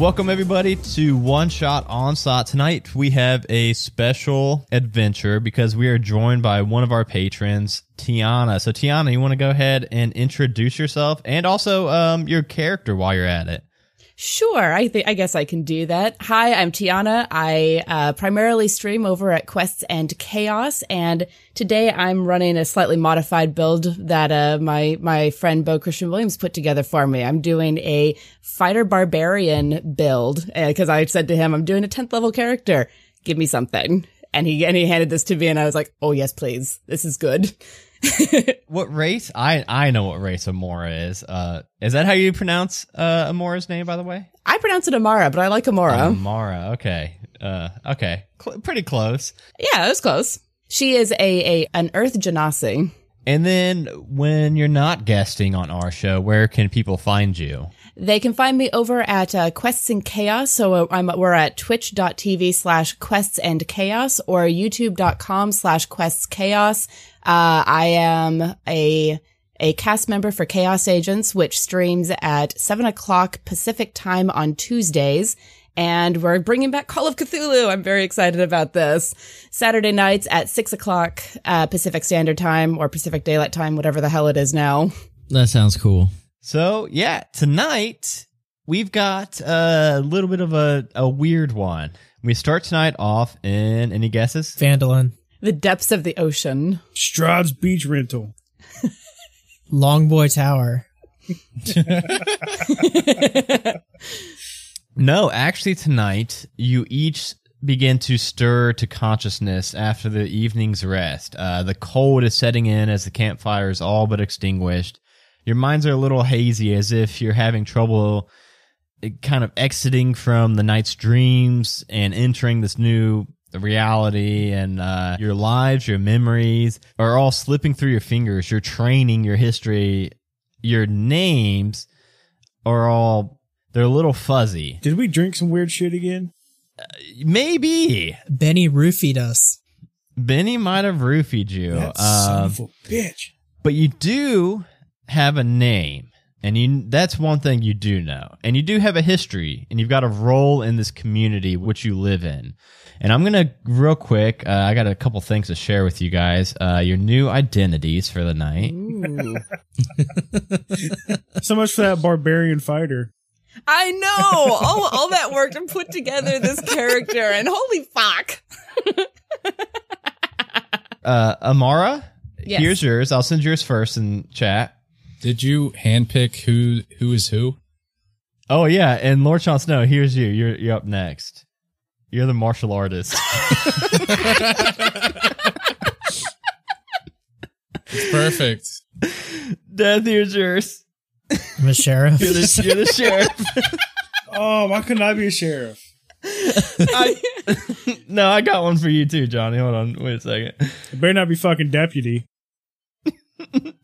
Welcome everybody to One Shot Onslaught. Tonight we have a special adventure because we are joined by one of our patrons, Tiana. So Tiana, you want to go ahead and introduce yourself and also um, your character while you're at it. Sure, I think I guess I can do that. Hi, I'm Tiana. I uh, primarily stream over at Quests and Chaos, and today I'm running a slightly modified build that uh, my my friend Bo Christian Williams put together for me. I'm doing a fighter barbarian build because I said to him, "I'm doing a 10th level character. Give me something." And he and he handed this to me, and I was like, "Oh yes, please. This is good." what race? I I know what race Amora is. Uh, is that how you pronounce uh Amora's name? By the way, I pronounce it Amara, but I like Amora. Amara. Okay. Uh, okay. Cl- pretty close. Yeah, it was close. She is a a an Earth Genasi. And then when you're not guesting on our show, where can people find you? They can find me over at uh, Quests and Chaos. So uh, I'm, we're at twitch.tv slash quests and chaos or youtube.com slash quests chaos. Uh, I am a, a cast member for Chaos Agents, which streams at seven o'clock Pacific time on Tuesdays. And we're bringing back Call of Cthulhu. I'm very excited about this. Saturday nights at six o'clock uh, Pacific Standard Time or Pacific Daylight Time, whatever the hell it is now. That sounds cool. So yeah, tonight we've got a little bit of a, a weird one. We start tonight off in any guesses? Phandalin. The depths of the ocean. Strahd's Beach Rental. Longboy Tower. no, actually tonight you each begin to stir to consciousness after the evening's rest. Uh, the cold is setting in as the campfire is all but extinguished. Your minds are a little hazy as if you're having trouble eh, kind of exiting from the night's dreams and entering this new reality and uh, your lives, your memories are all slipping through your fingers. You're training your history. Your names are all, they're a little fuzzy. Did we drink some weird shit again? Uh, maybe. Benny roofied us. Benny might have roofied you. That son of a bitch. But you do have a name. And you that's one thing you do know. And you do have a history and you've got a role in this community which you live in. And I'm going to real quick, uh, I got a couple things to share with you guys. Uh, your new identities for the night. so much for that barbarian fighter. I know. all all that work to put together this character and holy fuck. uh Amara, Yes. here's yours. I'll send yours first in chat. Did you handpick who who is who? Oh yeah, and Lord Jon Snow, here's you. You're you're up next. You're the martial artist. It's perfect. Death, here's yours. I'm a sheriff. You're the, you're the sheriff. Oh, why couldn't I be a sheriff? I, no, I got one for you too, Johnny. Hold on, wait a second. It better not be fucking deputy.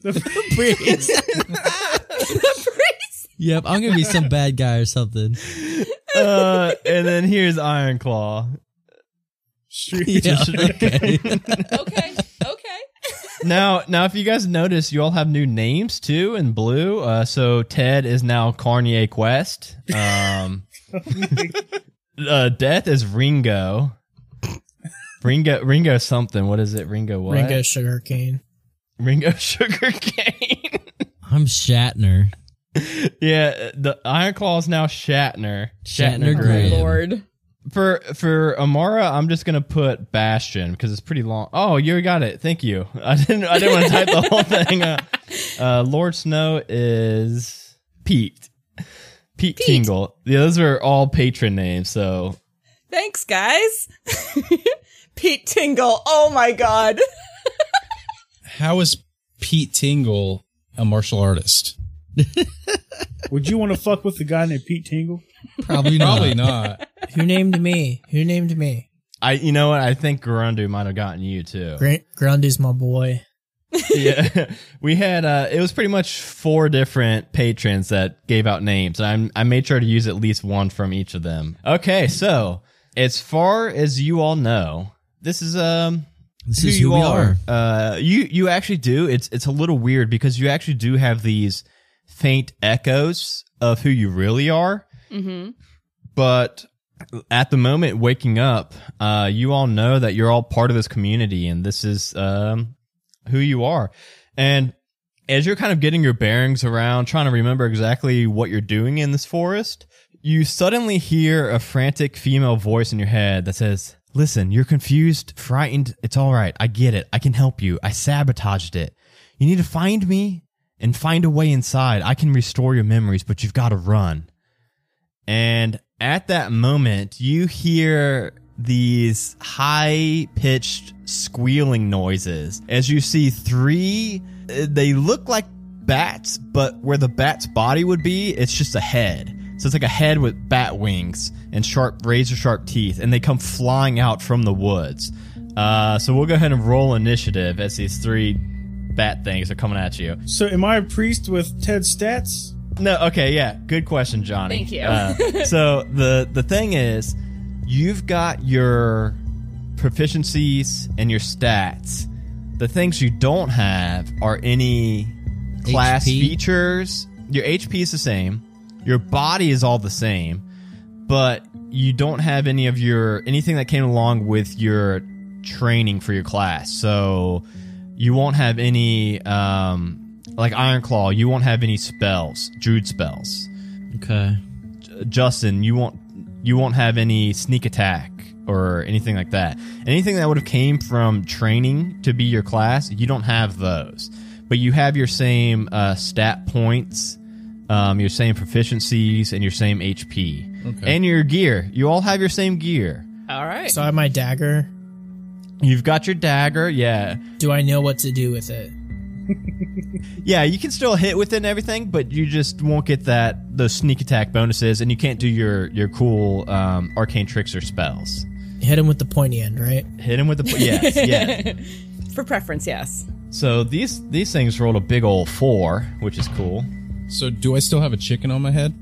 the priest. the priest. Yep, I'm gonna be some bad guy or something. Uh, and then here's Iron Claw. Yeah, okay. okay. Okay. now, now, if you guys notice, you all have new names too in blue. Uh, so Ted is now Carnier Quest. Um, uh, Death is Ringo. Ringo, Ringo something. What is it? Ringo what? Ringo Sugarcane. Ringo Sugar Cane. I'm Shatner. yeah, the Iron Claw is now Shatner. Shatner Graham. Lord. For for Amara, I'm just gonna put Bastion because it's pretty long. Oh, you got it. Thank you. I didn't. I didn't want to type the whole thing. Uh, uh, Lord Snow is Pete. Pete, Pete. Tingle. Yeah, those are all patron names. So Thanks, guys. Pete Tingle. Oh my god. How is Pete Tingle a martial artist? Would you want to fuck with the guy named Pete Tingle? Probably not. Probably not. Who named me? Who named me? I, you know what? I think Grundu might have gotten you too. Grant Grundy's my boy. yeah, we had. uh It was pretty much four different patrons that gave out names. and I'm, I made sure to use at least one from each of them. Okay, so as far as you all know, this is um This who is you who we are. are. Uh, you you actually do. It's it's a little weird because you actually do have these faint echoes of who you really are. Mm-hmm. But at the moment waking up, uh, you all know that you're all part of this community and this is um, who you are. And as you're kind of getting your bearings around, trying to remember exactly what you're doing in this forest, you suddenly hear a frantic female voice in your head that says, Listen, you're confused, frightened. It's all right. I get it. I can help you. I sabotaged it. You need to find me and find a way inside. I can restore your memories, but you've got to run. And at that moment, you hear these high pitched squealing noises as you see three, they look like bats, but where the bat's body would be, it's just a head. So it's like a head with bat wings and sharp, razor sharp teeth, and they come flying out from the woods. Uh, so we'll go ahead and roll initiative as these three bat things are coming at you. So am I a priest with Ted stats? No, okay, yeah, good question, Johnny. Thank you. Uh, so the the thing is, you've got your proficiencies and your stats. The things you don't have are any class HP? features. Your HP is the same. Your body is all the same, but you don't have any of your anything that came along with your training for your class. So you won't have any um like Iron Claw, you won't have any spells, druid spells. Okay. Justin, you won't you won't have any sneak attack or anything like that. Anything that would have came from training to be your class, you don't have those. But you have your same uh, stat points, um, your same proficiencies, and your same HP, Okay. and your gear. You all have your same gear. All right. So I have my dagger. You've got your dagger, yeah, Do I know what to do with it? yeah. You can still hit with it and everything, but you just won't get that those sneak attack bonuses, and you can't do your your cool um, arcane tricks or spells. Hit him with the pointy end, right? Hit him with the yes, yeah. For preference, yes. So these these things rolled a big old four, which is cool. So do I still have a chicken on my head?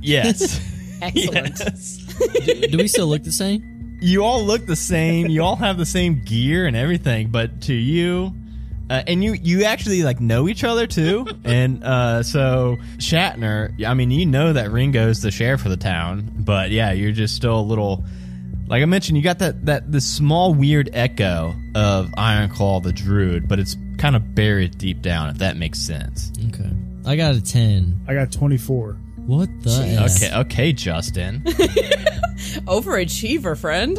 Yes. Excellent. yes. do, do we still look the same? You all look the same. You all have the same gear and everything, but to you, uh, and you you actually like know each other too. and uh, so Shatner, I mean, you know that Ringo's the sheriff of the town, but yeah, you're just still a little. Like I mentioned, you got that that this small weird echo of Ironclaw the Druid, but it's kind of buried deep down. If that makes sense. Okay. I got a 10. I got 24. What the S? Okay, okay, Justin. Overachiever, friend.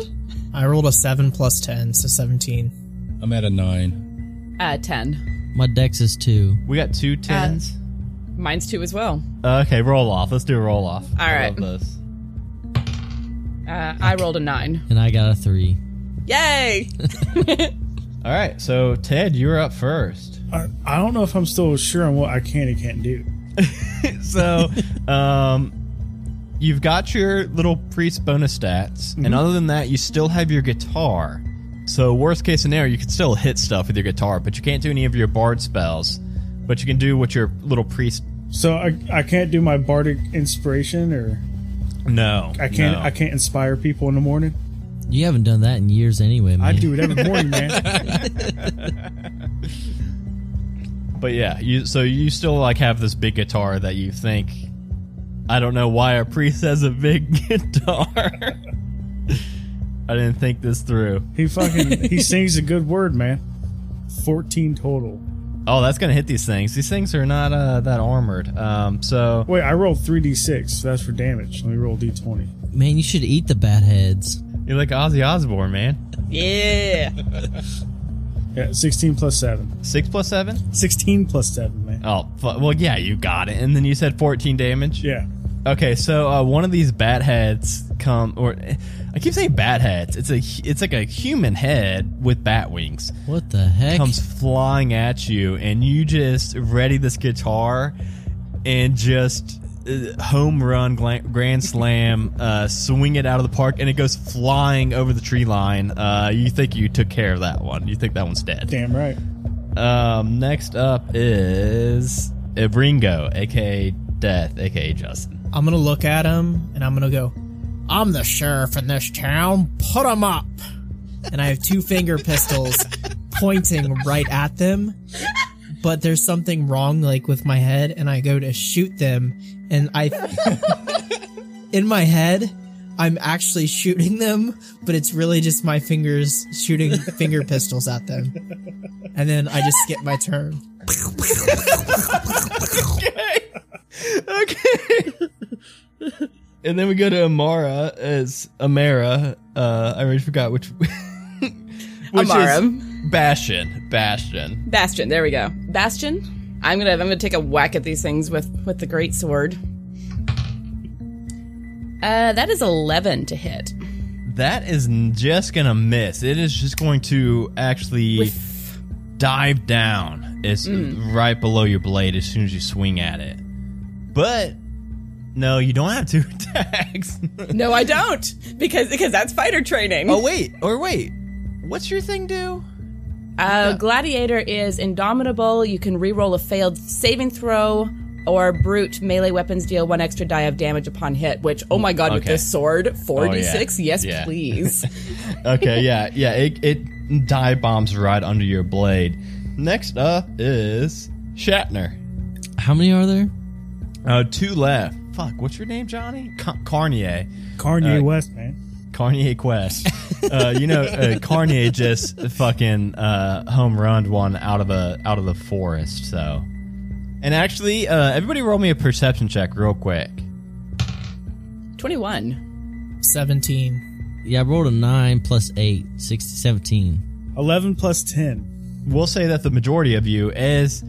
I rolled a 7 plus 10, so 17. I'm at a nine. Uh, 10. My dex is 2. We got two tens. Mine's two as well. okay, roll off. Let's do a roll off. All I right. love this. Uh, I rolled a 9. And I got a 3. Yay! All right, so Ted, you're up first. I, I don't know if I'm still sure on what I can and can't do. so, um, you've got your little priest bonus stats, and other than that, you still have your guitar. So, worst case scenario, you can still hit stuff with your guitar, but you can't do any of your bard spells. But you can do what your little priest. So I, I can't do my bardic inspiration, or No, I can't no. I can't inspire people in the morning. You haven't done that in years anyway, man. I do it every morning, man. But yeah, you so you still like have this big guitar that you think. I don't know why a priest has a big guitar. I didn't think this through. He fucking he sings a good word, man. Fourteen total. Oh, that's gonna hit these things. These things are not uh, that armored. Um, so Wait, I rolled three d six. So that's for damage. Let me roll d twenty. Man, you should eat the bat heads. you're like Ozzy Osbourne, man. Yeah. Yeah, sixteen plus seven. Six plus seven. Sixteen plus seven, man. Oh, well, yeah, you got it. And then you said 14 damage. Yeah. Okay, so uh, one of these bat heads come, or I keep saying bat heads. It's a, it's like a human head with bat wings. What the heck? comes flying at you, and you just ready this guitar and just home run, grand slam, uh, swing it out of the park, and it goes flying over the tree line. Uh, you think you took care of that one? You think that one's dead? Damn right. Um, next up is Ringo, aka Death, aka Justin. I'm gonna look at him and I'm gonna go, I'm the sheriff in this town, put him up. And I have two finger pistols pointing right at them. But there's something wrong like with my head and I go to shoot them and I in my head, I'm actually shooting them, but it's really just my fingers shooting finger pistols at them. And then I just skip my turn. okay. Okay. and then we go to Amara as Amara. Uh, I already forgot which. which Amara. is Bastion. Bastion. Bastion. There we go. Bastion. I'm gonna I'm gonna take a whack at these things with with the great sword. Uh, that is eleven to hit. That is just gonna miss. It is just going to actually dive down. It's right below your blade as soon as you swing at it. But no, you don't have two attacks. No, I don't because because that's fighter training. oh wait, or wait, what's your thing do? Uh, Gladiator is indomitable. You can reroll a failed saving throw, or brute melee weapons deal one extra die of damage upon hit. Which, oh my god, with this sword, four d six. Oh, yeah. Yes, Yeah. please. Okay, yeah, yeah. It it dive bombs right under your blade. Next up is Shatner. How many are there? Uh, two left. Fuck, what's your name, Johnny? Ca- Carnier. Carnier Uh, West, man. Carnier Quest. uh, you know, uh, Carnier just fucking uh, home runned one out of a out of the forest. So, and actually, uh, everybody roll me a perception check real quick. Twenty one. 17. Yeah, I rolled a 9 plus 8, 60, 17. 11 plus 10. We'll say that the majority of you, as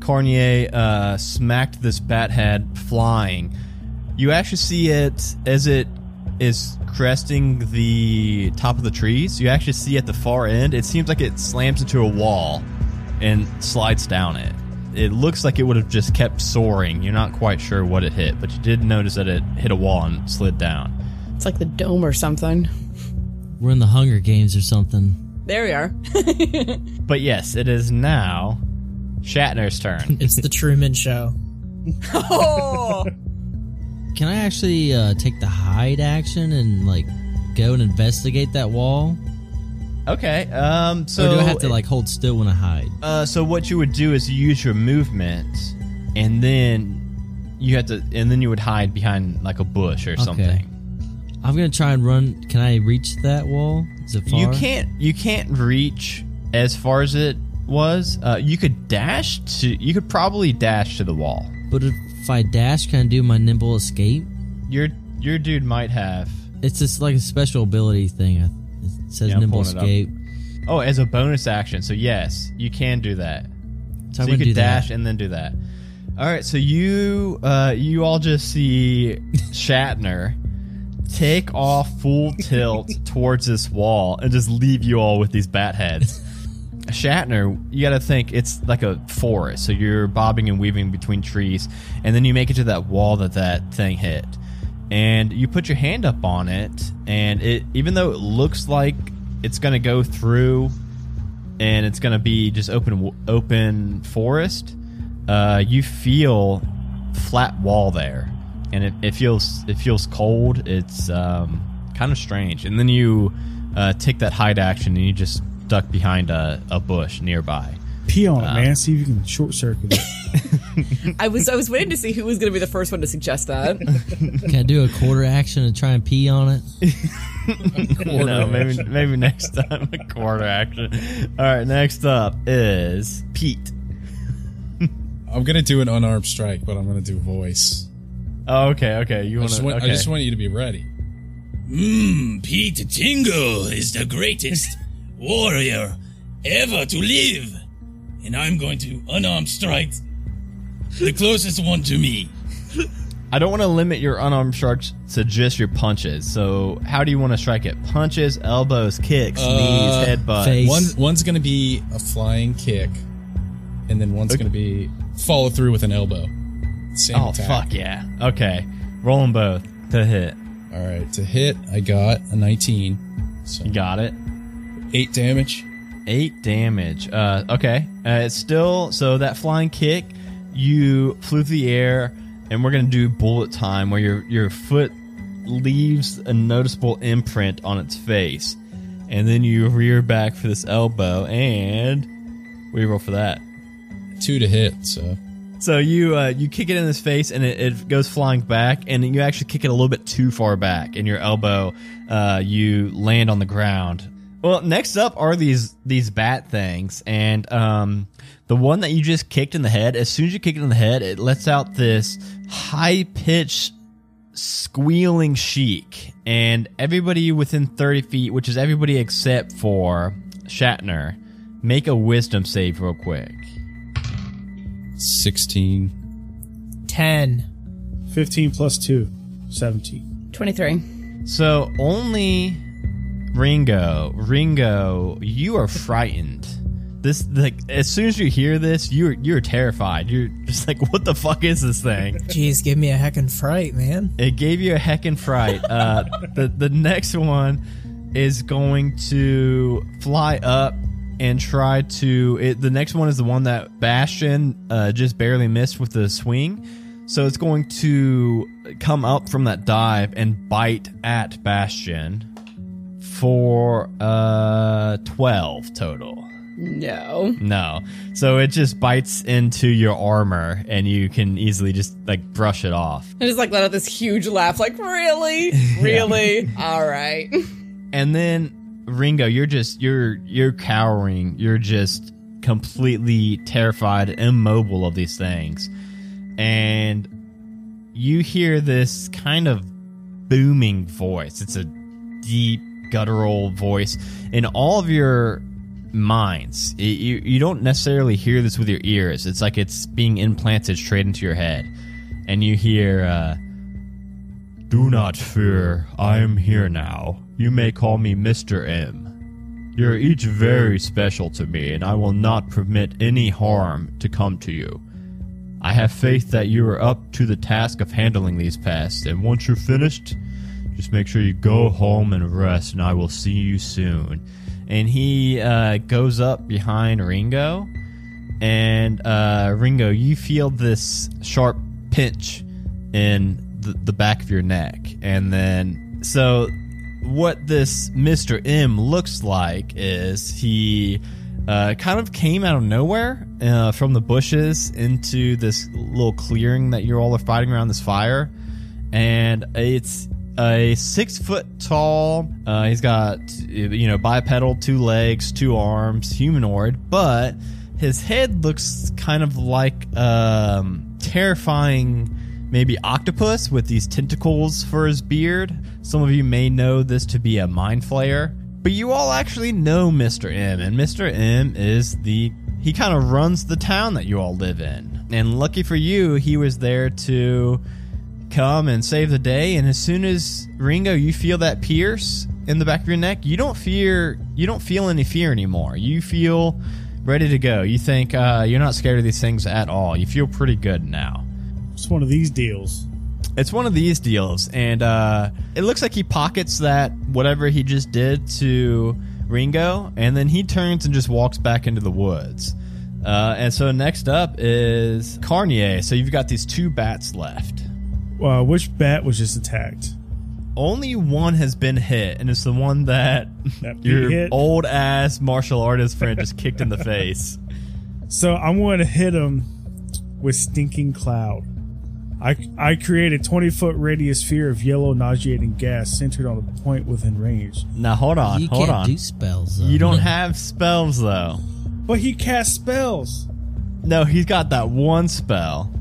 Carnier uh, smacked this bat head flying, you actually see it as it is cresting the top of the trees. You actually see at the far end, it seems like it slams into a wall and slides down it. It looks like it would have just kept soaring. You're not quite sure what it hit, but you did notice that it hit a wall and slid down. It's like the dome or something. We're in the Hunger Games or something. There we are. But yes, it is now Shatner's turn. It's the Truman Show. oh, Can I actually uh, take the hide action and like go and investigate that wall? okay, um, so or do I have to like hold still when I hide? Uh, so what you would do is you use your movement, and then you have to, and then you would hide behind like a bush or something. I'm gonna try and run. Can I reach that wall? Is it far? You can't, you can't reach as far as it was. Uh, you could dash to, you could probably dash to the wall. But if I dash, can I do my nimble escape? Your your dude might have. It's just like a special ability thing. It says Yeah, nimble pulling it up. escape. Oh, as a bonus action. So yes, you can do that. So, So you could dash that. and then do that. All right, so you uh, you all just see Shatner take off full tilt towards this wall and just leave you all with these bat heads. Shatner, you got to think it's like a forest, so you're bobbing and weaving between trees, and then you make it to that wall that that thing hit, and you put your hand up on it, and it even though it looks like it's going to go through and it's going to be just open open forest, uh, you feel flat wall there, and it, it feels it feels cold. It's um, kind of strange, and then you uh, take that hide action and you just duck behind a, a bush nearby. Pee on Uh, it, man. See if you can short circuit it. I was I was waiting to see who was going to be the first one to suggest that. Can I do a quarter action and try and pee on it? You know, maybe maybe next time a quarter action. All right, next up is Pete. I'm gonna do an unarmed strike, but I'm gonna do voice. Oh, okay, okay. You want just, to? want, Okay. I just want you to be ready. Mmm, Pete Tingle is the greatest warrior ever to live. And I'm going to unarmed strike the closest one to me. I don't want to limit your unarmed strikes to just your punches. So, how do you want to strike it? Punches, elbows, kicks, Uh, knees, headbutts. face. One one's gonna be a flying kick, and then one's gonna be follow through with an elbow. Same Oh attack. fuck yeah! Okay, roll them both to hit. All right, to hit, I got a 19, so You got it. Eight damage. Eight damage. Uh, okay. Uh, it's still so that flying kick. You flew through the air, and we're gonna do bullet time, where your your foot leaves a noticeable imprint on its face, and then you rear back for this elbow, and we roll for that. Two to hit, so So you uh, you kick it in his face and it, it goes flying back, and you actually kick it a little bit too far back, and your elbow uh, you land on the ground. Well, next up are these these bat things, and um, the one that you just kicked in the head. As soon as you kick it in the head, it lets out this high pitched squealing shriek, and everybody within thirty feet, which is everybody except for Shatner, make a wisdom save real quick. 16. 10. 15 plus 2, 17. 23. So only Ringo, Ringo, you are frightened. This like as soon as you hear this, you're you're terrified. You're just like, what the fuck is this thing? Jeez, give me a heckin' fright, man. It gave you a heckin' fright. Uh, the the next one is going to fly up and try to. It, the next one is the one that Bastion uh, just barely missed with the swing. So it's going to come up from that dive and bite at Bastion for uh 12 total. No. No. So it just bites into your armor and you can easily just like brush it off. I just like let out this huge laugh, like, really? Really? All right. And then Ringo, you're just you're you're cowering. You're just completely terrified, immobile of these things. And you hear this kind of booming voice. It's a deep guttural voice in all of your minds. It- you you don't necessarily hear this with your ears. It's like it's being implanted straight into your head. And you hear uh do not fear, I am here now. You may call me Mr. M. You're each very special to me, and I will not permit any harm to come to you. I have faith that you are up to the task of handling these pests, and once you're finished, just make sure you go home and rest, and I will see you soon. And he uh, goes up behind Ringo, and uh, Ringo, you feel this sharp pinch in the, the back of your neck. And then, so what this Mr. M looks like is he uh, kind of came out of nowhere uh, from the bushes into this little clearing that you all are fighting around this fire. And it's a six foot tall. Uh, he's got you know bipedal, two legs, two arms, humanoid, but his head looks kind of like um, terrifying, maybe octopus with these tentacles for his beard. Some of you may know this to be a mind flayer, but you all actually know Mr. M, and Mr. M is the he kind of runs the town that you all live in. And lucky for you, he was there to come and save the day. And as soon as Ringo, you feel that pierce in the back of your neck, you don't fear. You don't feel any fear anymore. You feel ready to go. You think uh, you're not scared of these things at all. You feel pretty good now. It's one of these deals. It's one of these deals, and uh, it looks like he pockets that whatever he just did to Ringo, and then he turns and just walks back into the woods. Uh, and so next up is Carnier. So you've got these two bats left. Uh, which bat was just attacked? Only one has been hit, and it's the one that That your hit? old ass martial artist friend just kicked in the face. So I'm going to hit him with Stinking Cloud. I, I create a 20 foot radius sphere of yellow nauseating gas centered on a point within range. Now hold on, you hold can't on. do spells. Though. you don't have spells though. But he casts spells. No, he's got that one spell,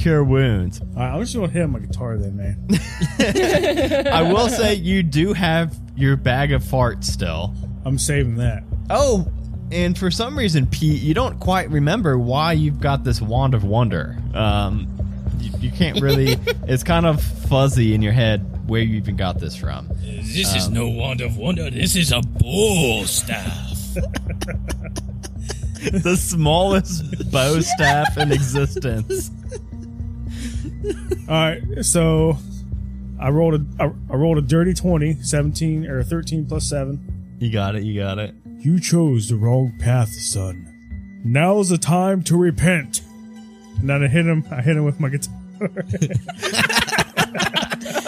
cure wounds. All right, I'm just going to hit him with my guitar then, man. I will say you do have your bag of farts still. I'm saving that. Oh, and for some reason, Pete, you don't quite remember why you've got this wand of wonder. Um, you, you can't really. it's kind of fuzzy in your head where you even got this from. This is no wand of wonder. This is a bull staff. the smallest bow staff in existence. All right, so I rolled a I, I rolled a dirty 20, 17 or 13 plus 7. You got it. You got it. You chose the wrong path, son. Now's the time to repent. And then I hit him. I hit him with my guitar.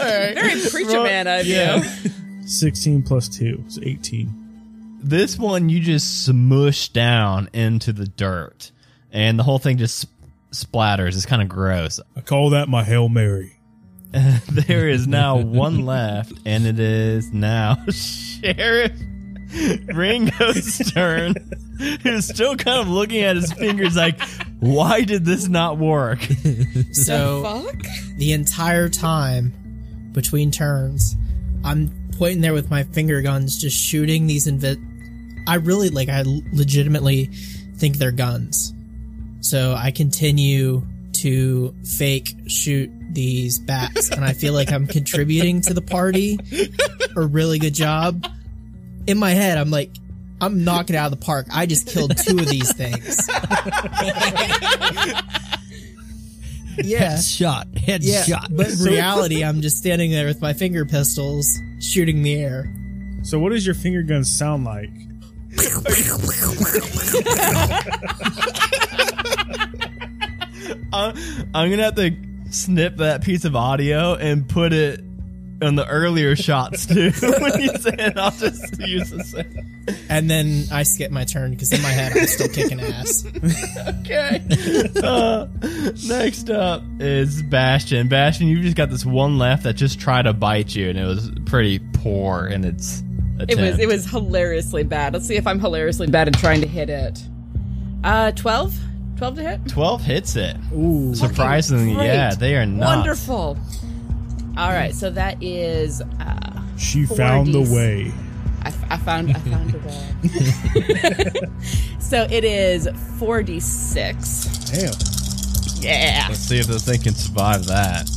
Very preacher man of you. 16 plus 2 is 18. This one you just smush down into the dirt, and the whole thing just splatters. It's kind of gross. I call that my Hail Mary. there is now one left, and it is now Sheriff Ringo's turn. Who's still kind of looking at his fingers like, why did this not work? So Fuck. the entire time between turns, I'm pointing there with my finger guns, just shooting these invi- I really like. I legitimately think they're guns. So I continue to fake shoot these bats, and I feel like I'm contributing to the party. A really good job. In my head, I'm like, I'm knocking it out of the park. I just killed two of these things. yeah. Shot. Yeah, Headshot. but in reality, I'm just standing there with my finger pistols shooting the air. So what does your finger gun sound like? I'm, I'm gonna have to snip that piece of audio and put it on the earlier shots too. when you say it, I'll just use the same. And then I skip my turn because in my head I'm still kicking ass. Okay. Uh, next up is Bastion. Bastion, you've just got this one left that just tried to bite you, and it was pretty poor in its. Attempt. It was it was hilariously bad. Let's see if I'm hilariously bad in trying to hit it. Uh, 12? 12 to hit? 12 hits it. Ooh. Surprisingly, Great. yeah, they are not. Wonderful. All right, so that is. Uh, She found the way. I, f- I found I found a way. so it is 4d6. Damn. Yeah. Let's see if this thing can survive that.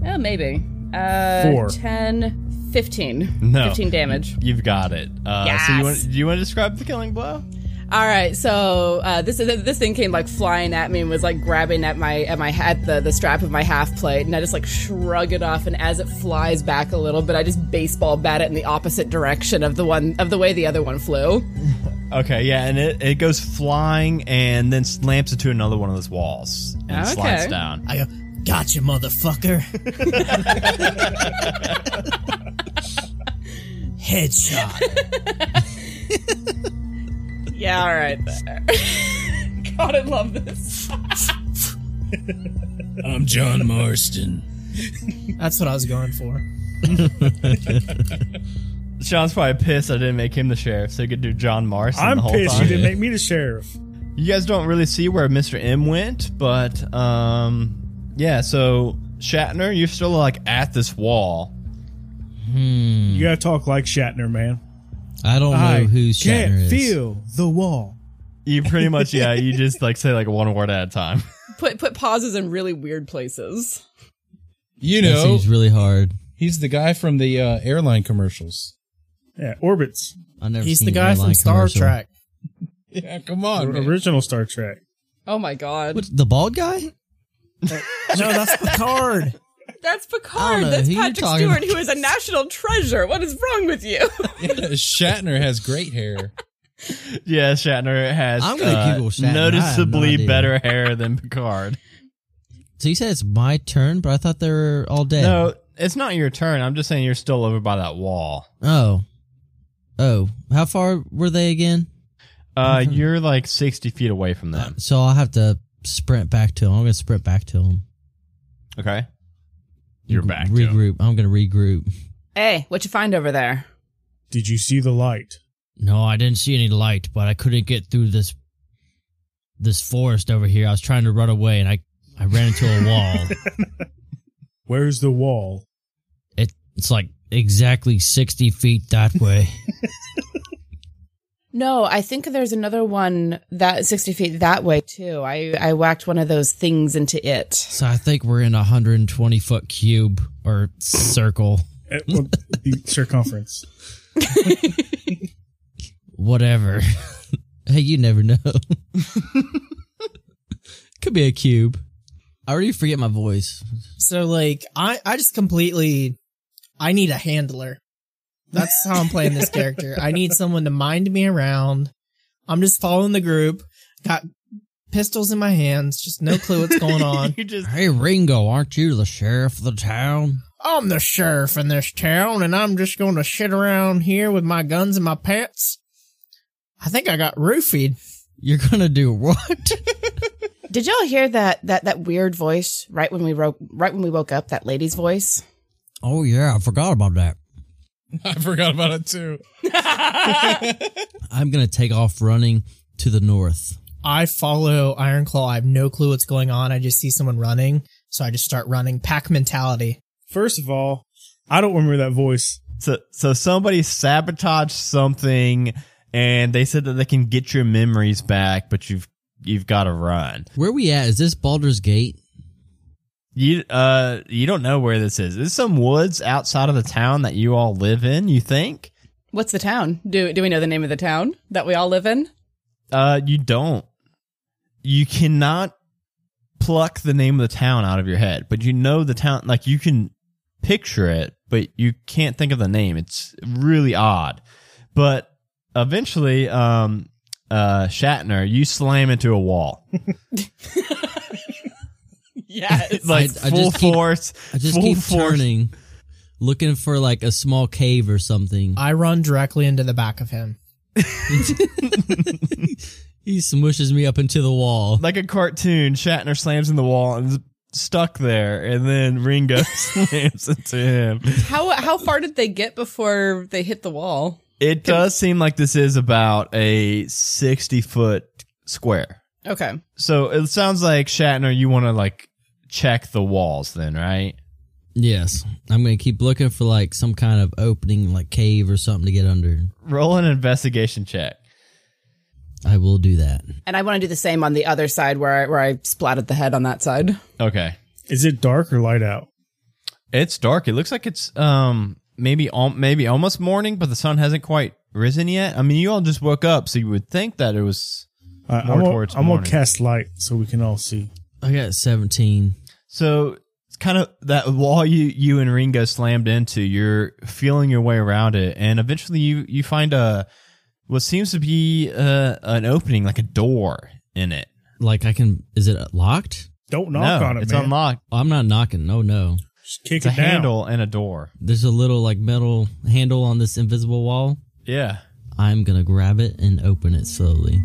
Well, maybe. Uh, Four. 10, 15. No. 15 damage. You've got it. Uh, So you want? Do you want to describe the killing blow? All right, so uh, this this thing came like flying at me and was like grabbing at my at my at the the strap of my half plate, and I just like shrug it off, and as it flies back a little bit, I just baseball bat it in the opposite direction of the one of the way the other one flew. Okay, yeah, and it, it goes flying and then slams into another one of those walls and Okay. slides down. I go, gotcha, motherfucker. Headshot. Yeah, all right. There. God, I love this. I'm John Marston. That's what I was going for. Sean's probably pissed I didn't make him the sheriff, so he could do John Marston I'm the whole pissed time. you didn't make me the sheriff. You guys don't really see where Mr. M went, but um, yeah. So Shatner, you're still like at this wall. You gotta talk like Shatner, man. I don't know I who can't Shatner is. feel the wall. You pretty much, yeah. You just like say like one word at a time. Put put pauses in really weird places. You That know, seems really hard. he's the guy from the uh, airline commercials. Yeah, orbits. I never. He's seen the guy from Star commercial. Trek. Yeah, come on. man. Original Star Trek. Oh my god, What, the bald guy? No, that's Picard. that's Picard. That's who Patrick Stewart, about. who is a national treasure. What is wrong with you? Yeah, Shatner has great hair. yeah, Shatner has I'm gonna uh, Google Shatner. I have no noticeably better hair than Picard. So you said it's my turn, but I thought they were all dead. No, it's not your turn. I'm just saying you're still over by that wall. Oh. Oh. How far were they again? Uh, you're like 60 feet away from them. So I'll have to sprint back to him. I'm gonna sprint back to him. Okay. You're back. to 'em. Regroup. I'm gonna regroup. hey, what you find over there? Did you see the light? No, I didn't see any light, but I couldn't get through this this forest over here. I was trying to run away and I I ran into a wall. Where's the wall? it it's like exactly 60 feet that way. No, I think there's another one that 60 feet that way too. I, I whacked one of those things into it. so I think we're in a 120 foot cube or circle. Eh, well, the circumference. Whatever. hey, you never know. Could be a cube. I already forget my voice. So like I I just completely I need a handler. That's how I'm playing this character. I need someone to mind me around. I'm just following the group. Got pistols in my hands, just no clue what's going on. You just Hey, Ringo, aren't you the sheriff of the town? I'm the sheriff in this town and I'm just going to shit around here with my guns and my pants. I think I got roofied. You're gonna do what? Did y'all hear that that that weird voice right when we woke right when we woke up? That lady's voice. Oh yeah, I forgot about that. I forgot about it too. I'm gonna take off running to the north. I follow Ironclaw. I have no clue what's going on. I just see someone running, so I just start running. Pack mentality. First of all, I don't remember that voice. So, so somebody sabotaged something, and they said that they can get your memories back, but you've you've got to run. Where we at? Is this Baldur's Gate? You uh, you don't know where this is. This is some woods outside of the town that you all live in. You think? What's the town? Do do we know the name of the town that we all live in? Uh, you don't. You cannot pluck the name of the town out of your head, but you know the town. Like you can picture it, but you can't think of the name. It's really odd. But eventually, um, uh, Shatner, you slam into a wall. Yes. like I- I full just keep- force. I just full keep force. turning, looking for like a small cave or something. I run directly into the back of him. He smushes me up into the wall. like a cartoon. Shatner slams in the wall and is stuck there, and then Ringo slams into him. how how far did they get before they hit the wall? It does seem like this is about a sixty foot square. Okay. So it sounds like Shatner, you want to like check the walls, then, right? Yes, I'm gonna keep looking for like some kind of opening, like cave or something to get under. Roll an investigation check. I will do that. And I want to do the same on the other side where I, where I splatted the head on that side. Okay, Is it dark or light out? it's dark. It looks like it's um maybe al- maybe almost morning, but the sun hasn't quite risen yet. I mean, you all just woke up, so you would think that it was. I, More I'm, gonna, towards I'm gonna cast light so we can all see. I got 17. So it's kind of that wall you you and Ringo slammed into. You're feeling your way around it, and eventually you you find a what seems to be uh, an opening, like a door in it. Like I can, is it locked? Don't knock no, on it, it's man. unlocked. I'm not knocking. No, no. Just kick It's a it down. handle and a door. There's a little like metal handle on this invisible wall. Yeah. I'm gonna grab it and open it slowly.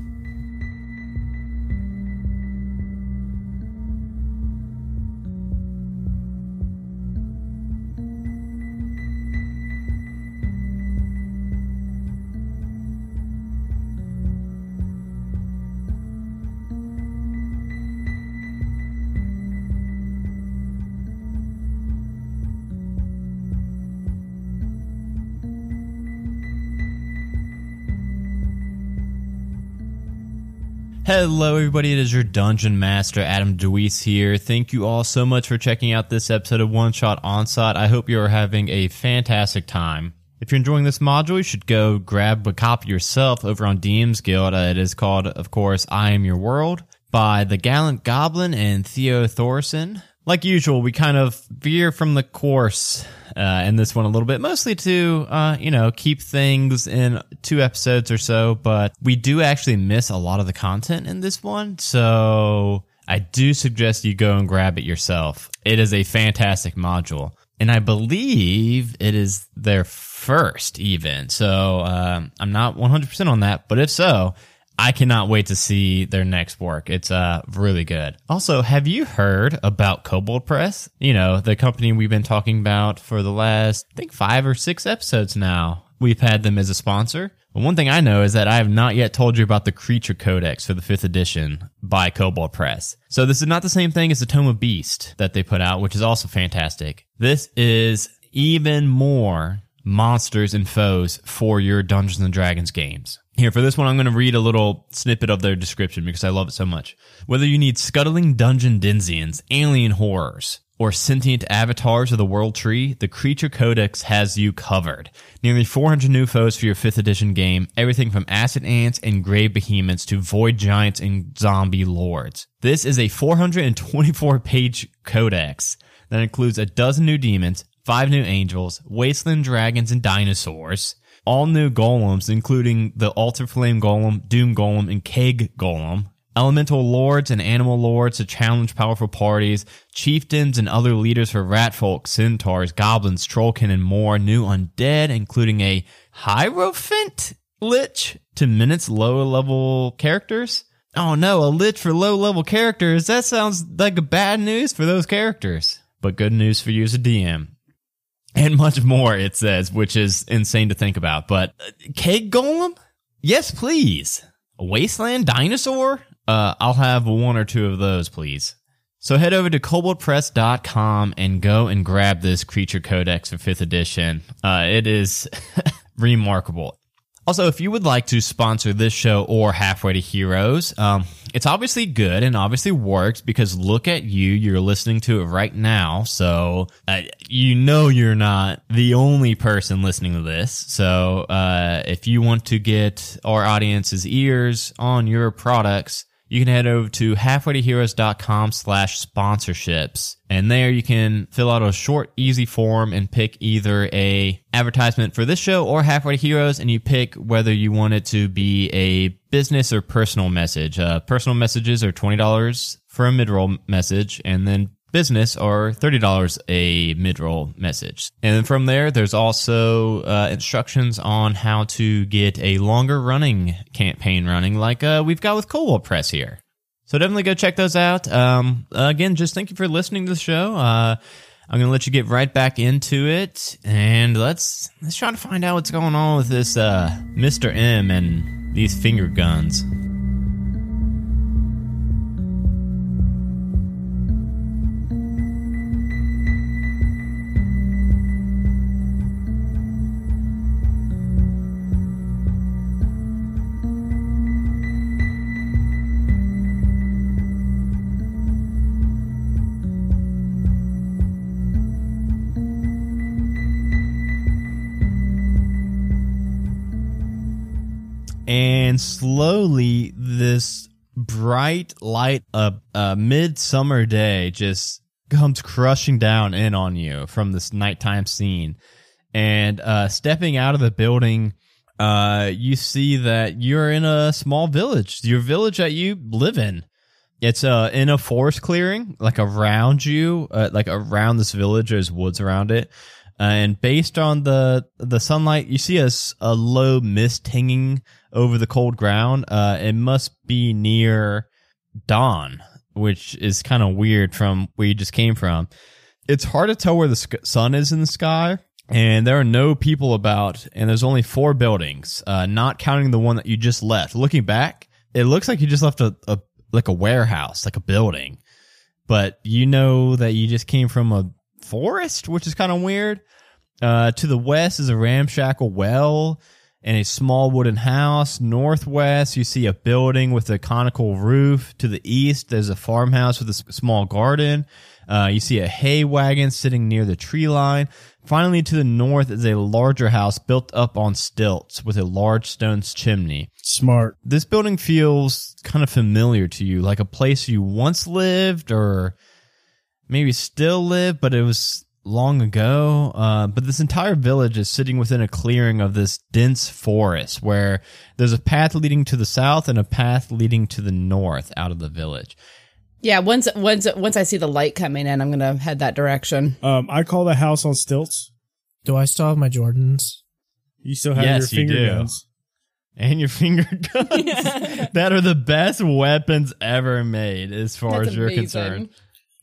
Hello, everybody. It is your Dungeon Master, Adam DeWeese here. Thank you all so much for checking out this episode of One Shot Onslaught. I hope you are having a fantastic time. If you're enjoying this module, you should go grab a copy yourself over on DM's Guild. Uh, it is called, of course, I Am Your World by the Gallant Goblin and Theo Thorson. Like usual, we kind of veer from the course uh, in this one a little bit, mostly to, uh, you know, keep things in two episodes or so, but we do actually miss a lot of the content in this one. So I do suggest you go and grab it yourself. It is a fantastic module. And I believe it is their first even. So um, I'm not 100% on that, but if so, I cannot wait to see their next work. It's uh really good. Also, have you heard about Kobold Press? You know, the company we've been talking about for the last I think 5 or 6 episodes now. We've had them as a sponsor. But one thing I know is that I have not yet told you about the Creature Codex for the 5th edition by Kobold Press. So this is not the same thing as the Tome of Beast that they put out, which is also fantastic. This is even more monsters and foes for your Dungeons and Dragons games. Here, for this one, I'm going to read a little snippet of their description because I love it so much. Whether you need scuttling dungeon denizens, alien horrors, or sentient avatars of the world tree, the Creature Codex has you covered. Nearly 400 new foes for your 5th edition game, everything from acid ants and grave behemoths to void giants and zombie lords. This is a 424 page codex that includes a dozen new demons, five new angels, wasteland dragons and dinosaurs, all new golems, including the Altar Flame Golem, Doom Golem, and Keg Golem, elemental lords and animal lords to challenge powerful parties, chieftains and other leaders for ratfolk, centaurs, goblins, trollkin, and more, new undead, including a Hierophant Lich to minutes lower level characters, Oh no, a lich for low level characters. That sounds like bad news for those characters. But good news for you as a DM. And much more, it says, which is insane to think about. But uh, Cake Golem? Yes, please. A Wasteland Dinosaur? Uh, I'll have one or two of those, please. So head over to koboldpress.com and go and grab this Creature Codex for 5th edition. Uh, it is remarkable. Also, if you would like to sponsor this show or Halfway to Heroes, um, it's obviously good and obviously works because look at you. You're listening to it right now. So, uh, you know, you're not the only person listening to this. So, uh, if you want to get our audience's ears on your products, you can head over to halfwaytoheroes.com slash sponsorships. And there you can fill out a short, easy form and pick either a advertisement for this show or Halfway to Heroes. And you pick whether you want it to be a business or personal message. Uh, personal messages are $20 for a mid-roll message and then business are $30 a mid-roll message. And then from there, there's also uh, instructions on how to get a longer running campaign running like uh, we've got with Kobold Press here. So definitely go check those out. Um, again, just thank you for listening to the show. Uh, I'm gonna let you get right back into it, and let's let's try to find out what's going on with this uh, Mr. M and these finger guns. And slowly this bright light a, a midsummer day just comes crushing down in on you from this nighttime scene. And uh stepping out of the building uh you see that you're in a small village. Your village that you live in. It's uh in a forest clearing like around you uh, like around this village there's woods around it. And based on the the sunlight you see a, a low mist hanging over the cold ground uh it must be near dawn which is kind of weird from where you just came from it's hard to tell where the sun is in the sky and there are no people about and there's only four buildings uh not counting the one that you just left looking back it looks like you just left a, a like a warehouse like a building but you know that you just came from a forest, which is kind of weird. Uh, to the west is a ramshackle well and a small wooden house. Northwest, you see a building with a conical roof. To the east, there's a farmhouse with a small garden. Uh, you see a hay wagon sitting near the tree line. Finally, to the north is a larger house built up on stilts with a large stone chimney Smart. this building feels kind of familiar to you, like a place you once lived or maybe still live, but it was long ago. Uh, but this entire village is sitting within a clearing of this dense forest where there's a path leading to the south and a path leading to the north out of the village. Yeah, once once once I see the light coming in, I'm gonna head that direction. Um, I call the house on stilts. Do I still have my Jordans? You still have Yes, your you finger do. guns. And your finger guns that are the best weapons ever made, as far That's as you're amazing. concerned.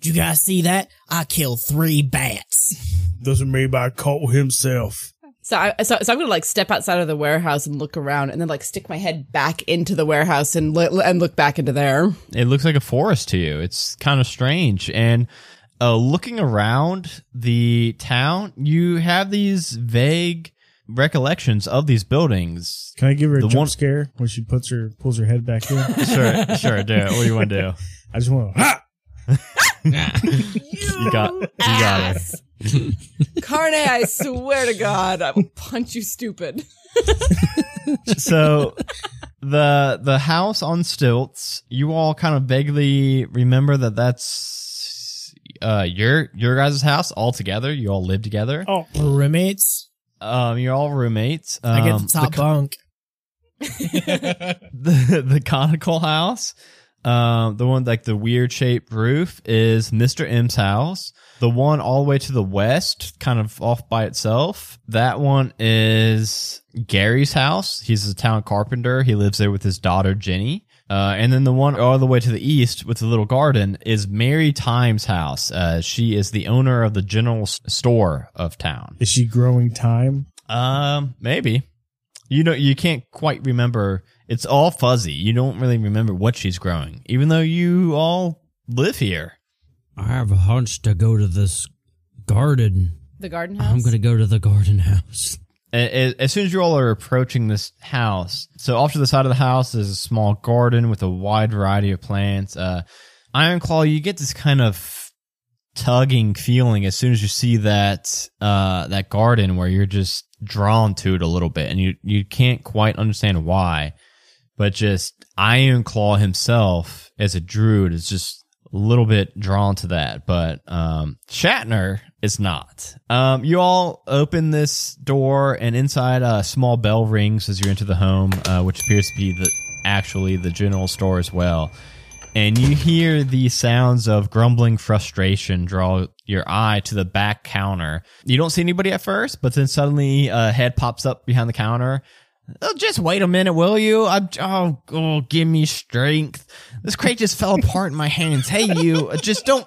Did you guys see that? I killed three bats. Doesn't mean by Colt himself. So, I, so, so I'm gonna like step outside of the warehouse and look around, and then like stick my head back into the warehouse and li- and look back into there. it looks like a forest to you. It's kind of strange. And uh, looking around the town, you have these vague recollections of these buildings. Can I give her a The jump one- scare when she puts her pulls her head back in? Sure, sure, do it. What do you want to do? I just want to ha. You got, you got it. Carne, I swear to God, I will punch you, stupid. So the the house on stilts. You all kind of vaguely remember that that's uh your your guys' house all together. You all live together. Oh, We're roommates. Um, you're all roommates. Um, I get the top co- bunk. the the conical house, um, the one like the weird shaped roof is Mr. M's house. The one all the way to the west, kind of off by itself, that one is Gary's house. He's a town carpenter. He lives there with his daughter Jenny. Uh, and then the one all the way to the east with the little garden is Mary Time's house. Uh, she is the owner of the general store of town. Is she growing time? Um, maybe. You know, you can't quite remember. It's all fuzzy. You don't really remember what she's growing, even though you all live here. I have a hunch to go to this garden. The garden house. I'm going to go to the garden house. A- a- As soon as you all are approaching this house, so off to the side of the house is a small garden with a wide variety of plants. Uh, Ironclaw, you get this kind of tugging feeling as soon as you see that uh, that garden where you're just drawn to it a little bit, and you you can't quite understand why, but just Ironclaw himself as a druid is just a little bit drawn to that, but um, Shatner is not. Um, you all open this door, and inside a small bell rings as you enter the home, uh, which appears to be the actually the general store as well. And you hear the sounds of grumbling frustration draw your eye to the back counter. You don't see anybody at first, but then suddenly a head pops up behind the counter. Oh, just wait a minute, will you? I'm, oh, oh, give me strength. This crate just fell apart in my hands. Hey, you, uh, just don't,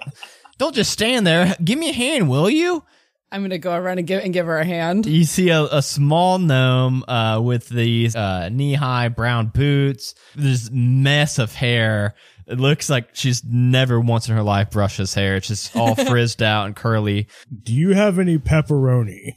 don't just stand there. Give me a hand, will you? I'm gonna go around and give and give her a hand. You see a, a small gnome uh, with these uh, knee-high brown boots, this mess of hair. It looks like she's never once in her life brushed his hair. It's just all frizzed out and curly. Do you have any pepperoni?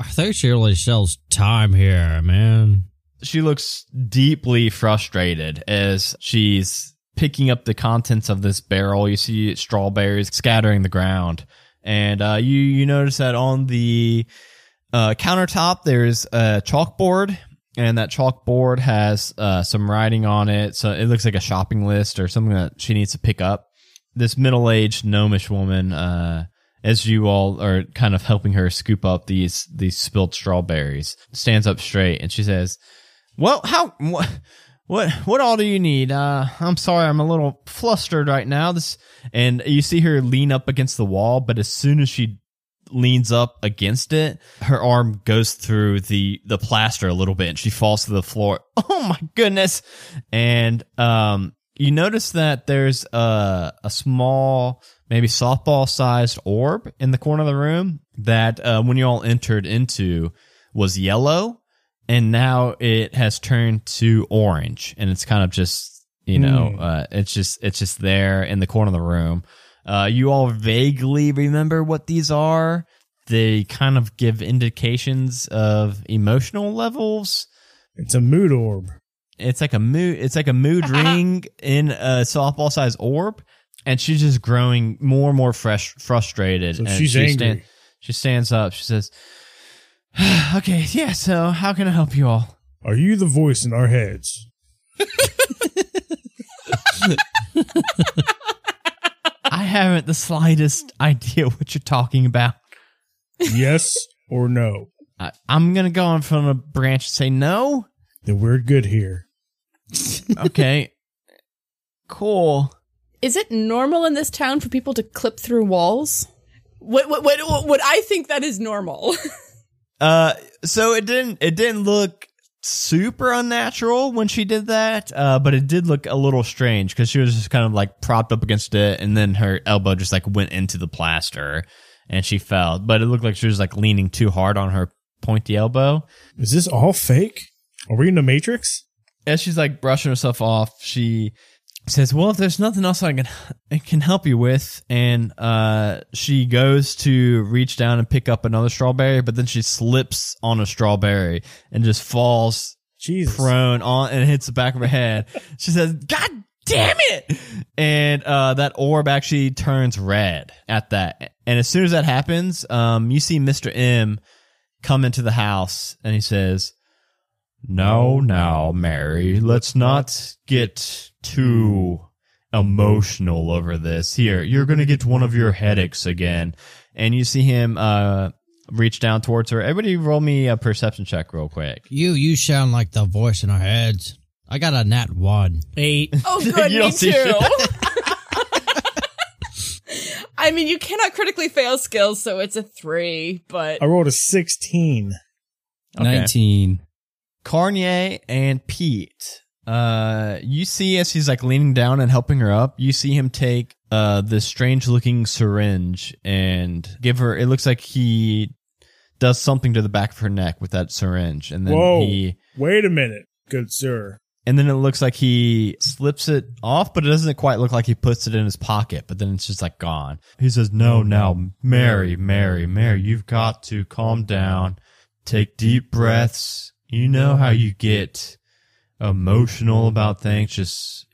I think she really sells time here, man. she looks deeply frustrated as she's picking up the contents of this barrel. You see strawberries scattering the ground, and uh, you you notice that on the uh, countertop there's a chalkboard, and that chalkboard has uh, some writing on it. So it looks like a shopping list or something that she needs to pick up. This middle-aged gnomish woman. Uh, as you all are kind of helping her scoop up these these spilled strawberries, stands up straight and she says, well, how what what what all do you need? Uh I'm sorry, I'm a little flustered right now. This and you see her lean up against the wall, but as soon as she leans up against it, her arm goes through the the plaster a little bit and she falls to the floor. Oh my goodness. And um you notice that there's a a small maybe softball sized orb in the corner of the room that uh, when you all entered into was yellow and now it has turned to orange and it's kind of just you know Hmm. uh, it's just it's just there in the corner of the room uh, you all vaguely remember what these are they kind of give indications of emotional levels It's a mood orb. it's like a mood it's like a mood ring in a softball sized orb and she's just growing more and more fresh frustrated So and she's she angry. she stands up she says okay yeah so how can i help you all Are you the voice in our heads? i haven't the slightest idea what you're talking about Yes or no? I, i'm gonna go in front of a branch and say no Then we're good here. okay cool Is it normal in this town for people to clip through walls? What what what, what I think that is normal. Uh, so it didn't it didn't look super unnatural when she did that, uh, but it did look a little strange because she was just kind of like propped up against it, and then her elbow just like went into the plaster, and she fell. But it looked like she was like leaning too hard on her pointy elbow. Is this all fake? Are we in the Matrix? As she's like brushing herself off, she says, "Well, if there's nothing else I can I can help you with," and uh, she goes to reach down and pick up another strawberry, but then she slips on a strawberry and just falls Jesus. prone on and hits the back of her head. She says, "God damn it!" And uh, that orb actually turns red at that. And as soon as that happens, um, you see Mister M come into the house, and he says, "No, now, Mary, let's not get too." Emotional over this. Here, you're gonna get one of your headaches again. And you see him uh reach down towards her. Everybody roll me a perception check real quick. You you sound like the voice in our heads. I got a nat one. Eight. Oh, good, You me don't see too. I mean, you cannot critically fail skills, so it's a three. But I rolled a 16. Okay. 19. Carnier and Pete, uh, you see as he's like leaning down and helping her up, you see him take uh this strange looking syringe and give her. It looks like he does something to the back of her neck with that syringe, and then Whoa. he Wait a minute, good sir. and then it looks like he slips it off, but it doesn't quite look like he puts it in his pocket. But then it's just like gone. He says, "No, now, Mary, Mary, Mary, you've got to calm down, take deep breaths. You know how you get emotional about things. Just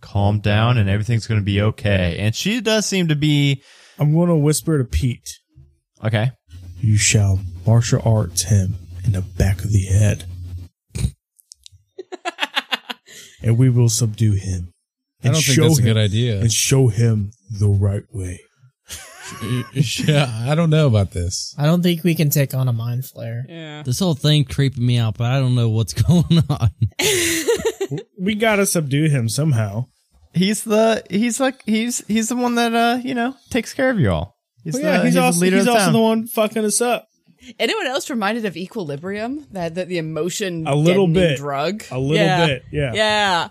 calm down, and everything's going to be okay." And she does seem to be I'm going to whisper to Pete. okay. You shall martial arts him in the back of the head. and we will subdue him. I don't think show that's a good idea. And show him the right way. Yeah, I don't know about this. I don't think we can take on a mind flayer. Yeah. This whole thing creeping me out, but I don't know what's going on. We gotta subdue him somehow. He's the he's like he's he's the one that uh you know takes care of you all. He's Oh, yeah, the, he's, the also, leader he's of the also town. the one fucking us up. Anyone else reminded of Equilibrium? That, that the emotion A little bit. drug. A little Yeah. bit, yeah. Yeah.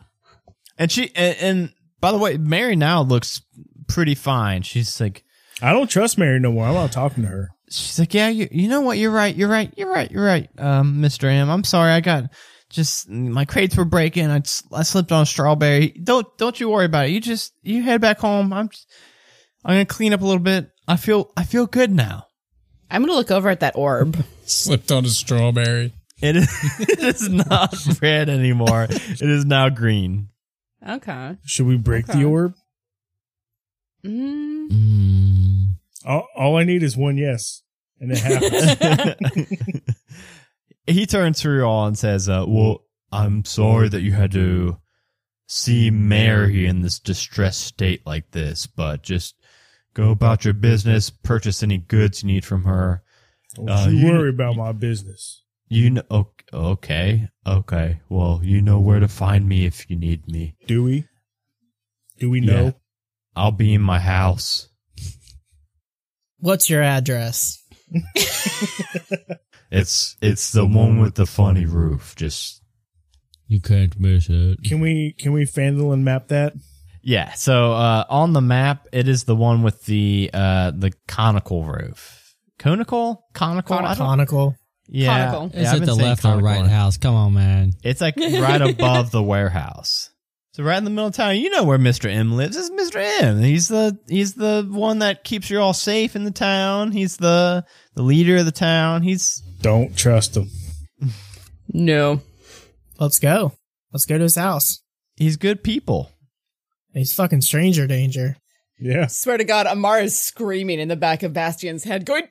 And she and, and by the way, Mary now looks pretty fine. She's like I don't trust Mary no more. I'm not talking to her. she's like, yeah, you you know what? You're right. You're right. You're right. You're right. Um, Mr. M, I'm sorry. I got just my crates were breaking. I, I slipped on a strawberry. Don't don't you worry about it. You just you head back home. I'm just, I'm gonna clean up a little bit. I feel I feel good now. I'm going to look over at that orb. Slipped on a strawberry. It is it is not red anymore. It is now green. Okay. Should we break Okay. the orb? Mm. Mm. All, all I need is one yes, and it happens. he turns to you all and says, uh, "Well, I'm sorry that you had to see Mary in this distressed state like this, but just go about your business, purchase any goods you need from her. Don't Uh, you you- worry about my business. You know, okay, okay. Well, you know where to find me if you need me. Do we? Do we Yeah. know? I'll be in my house. What's your address? It's it's the one with the funny roof. Just You can't miss it. Can we can we Fandolin map that? Yeah, so uh, on the map, it is the one with the uh, the conical roof. Conical, conical, I Conical. yeah. Conical. Is I've it the left or conical. right house? Come on, man. It's like right above the warehouse. So right in the middle of town, you know where Mister M lives. This Mister M. He's the he's the one that keeps you all safe in the town. He's the the leader of the town. He's Don't trust him. No. Let's go. Let's go to his house. he's good people. He's fucking stranger danger. Yeah. Swear to God, Amar is screaming in the back of Bastion's head, going,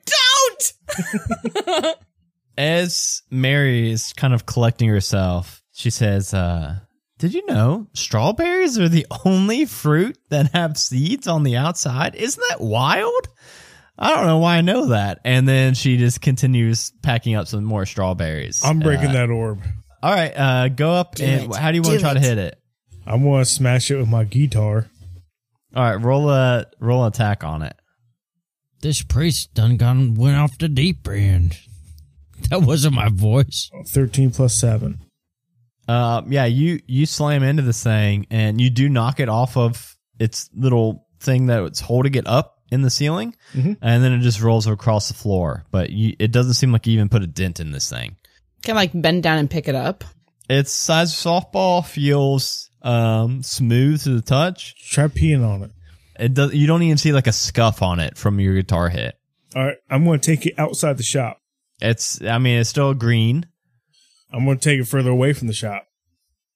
Don't! as Mary is kind of collecting herself, she says, uh, Did you know strawberries are the only fruit that have seeds on the outside? Isn't that wild? I don't know why I know that. And then she just continues packing up some more strawberries. I'm breaking Uh, that orb. All right, uh, go up Do and it. how do you want to Do try to hit it? I'm gonna smash it with my guitar. All right, roll a roll an attack on it. This priest done gone went off the deep end. That wasn't my voice. Thirteen plus seven. Uh, yeah, you you slam into this thing and you do knock it off of its little thing that it's holding it up in the ceiling, Mhm. and then it just rolls across the floor. But you, it doesn't seem like you even put a dent in this thing. Can I, like bend down and pick it up? Its size of softball feels um smooth to the touch. Try peeing on it. It does. You don't even see like a scuff on it from your guitar hit. All right, I'm gonna take it outside the shop. It's. I mean, it's still green. I'm gonna take it further away from the shop.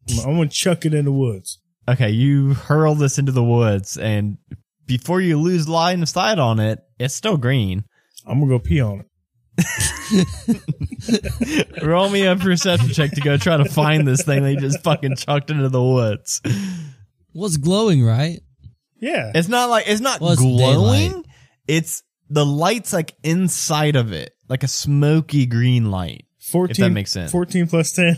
I'm, I'm gonna chuck it in the woods. Okay, you hurl this into the woods, and before you lose line of sight on it, it's still green. I'm gonna go pee on it. Roll me a perception check to go try to find this thing they just fucking chucked into the woods. Was glowing, right? Yeah. It's not like it's not Well, it's glowing. daylight. It's the light's like inside of it, like a smoky green light. 14, That makes sense. 14 plus 10.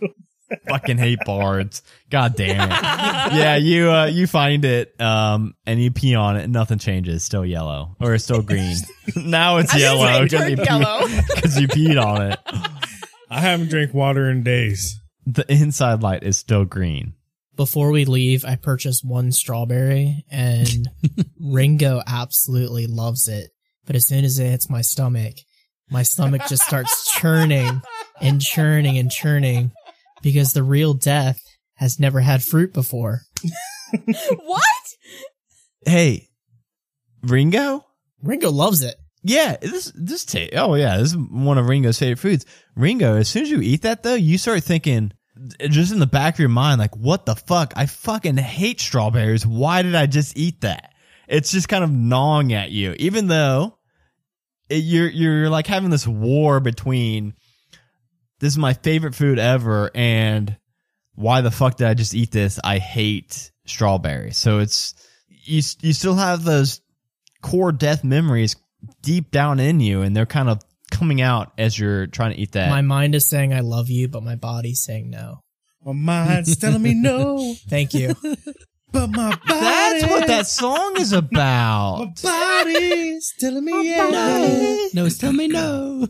Fucking hate bards. God damn it. Yeah, you uh you find it um and you pee on it and nothing changes. Still yellow or it's still green. now it's I yellow gonna say it because you, yellow. pee- 'cause you peed on it. I haven't drank water in days. the inside light is still green. Before we leave, I purchased one strawberry and Ringo absolutely loves it. But as soon as it hits my stomach, my stomach just starts churning and churning and churning because the real death has never had fruit before. what? Hey, Ringo? Ringo loves it. Yeah, this this ta- oh yeah, this is one of Ringo's favorite foods. Ringo, as soon as you eat that though, you start thinking just in the back of your mind, like, what the fuck? I fucking hate strawberries. Why did I just eat that? It's just kind of gnawing at you, even though it, you're you're like having this war between this is my favorite food ever and why the fuck did I just eat this? I hate strawberries. So it's you you still have those core death memories deep down in you and they're kind of coming out as you're trying to eat that. My mind is saying I love you, but my body's saying no. My mind's telling me no, Thank you. but my body. That's what that song is My about. body's telling me yeah. No, tell me no.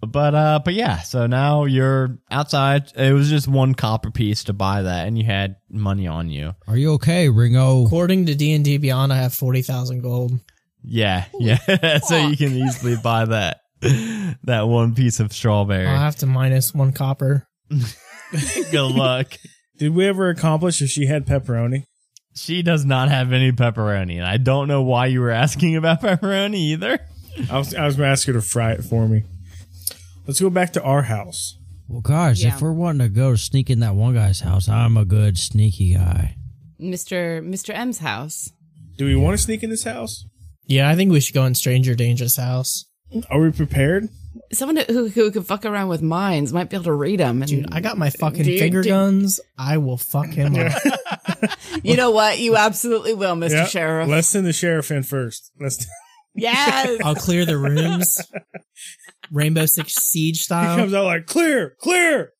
But uh but yeah, so now you're outside. It was just one copper piece to buy that and you had money on you. Are you okay, Ringo? According to D and D Beyond, I have forty thousand gold. Yeah, yeah. so you can easily buy that that one piece of strawberry. I'll have to minus one copper. Good luck. Did we ever accomplish if she had pepperoni? She does not have any pepperoni. And I don't know why you were asking about pepperoni either. I was I was gonna ask her to fry it for me. Let's go back to our house. Well, guys, Yeah. if we're wanting to go sneak in that one guy's house, I'm a good sneaky guy. Mr. Mr. M's house. Do we want to sneak in this house? Yeah, I think we should go in Stranger Danger's house. Are we prepared? Someone who, who could fuck around with minds might be able to read them. And Dude, I got my fucking Do finger do- guns. I will fuck him up. you know what? You absolutely will, Mr. Yeah. Sheriff. Let's send the sheriff in first. Let's. yes. I'll clear the rooms. Rainbow Six Siege style. He comes out like clear, clear.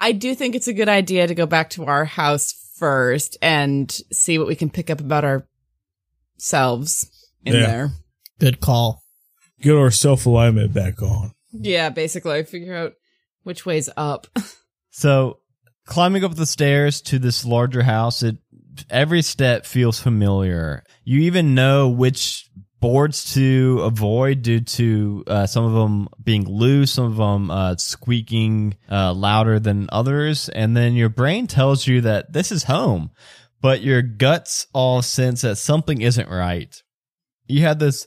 I do think it's a good idea to go back to our house first and see what we can pick up about ourselves in Yeah. there. Good call. Get our self alignment back on. Yeah, basically, I figure out which way's up. So climbing up the stairs to this larger house, it every step feels familiar. You even know which boards to avoid due to uh, some of them being loose, some of them uh, squeaking uh, louder than others, and then your brain tells you that this is home, but your guts all sense that something isn't right. You have this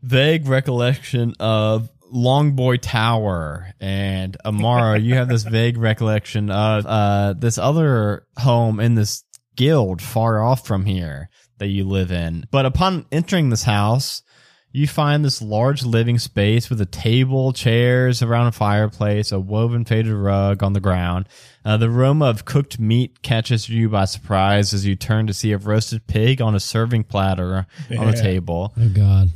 vague recollection of Longboy Tower and Amara. you have this vague recollection of uh, this other home in this guild far off from here that you live in. But upon entering this house, you find this large living space with a table, chairs around a fireplace, a woven faded rug on the ground. Uh, the aroma of cooked meat catches you by surprise as you turn to see a roasted pig on a serving platter on the Yeah. table Oh, God.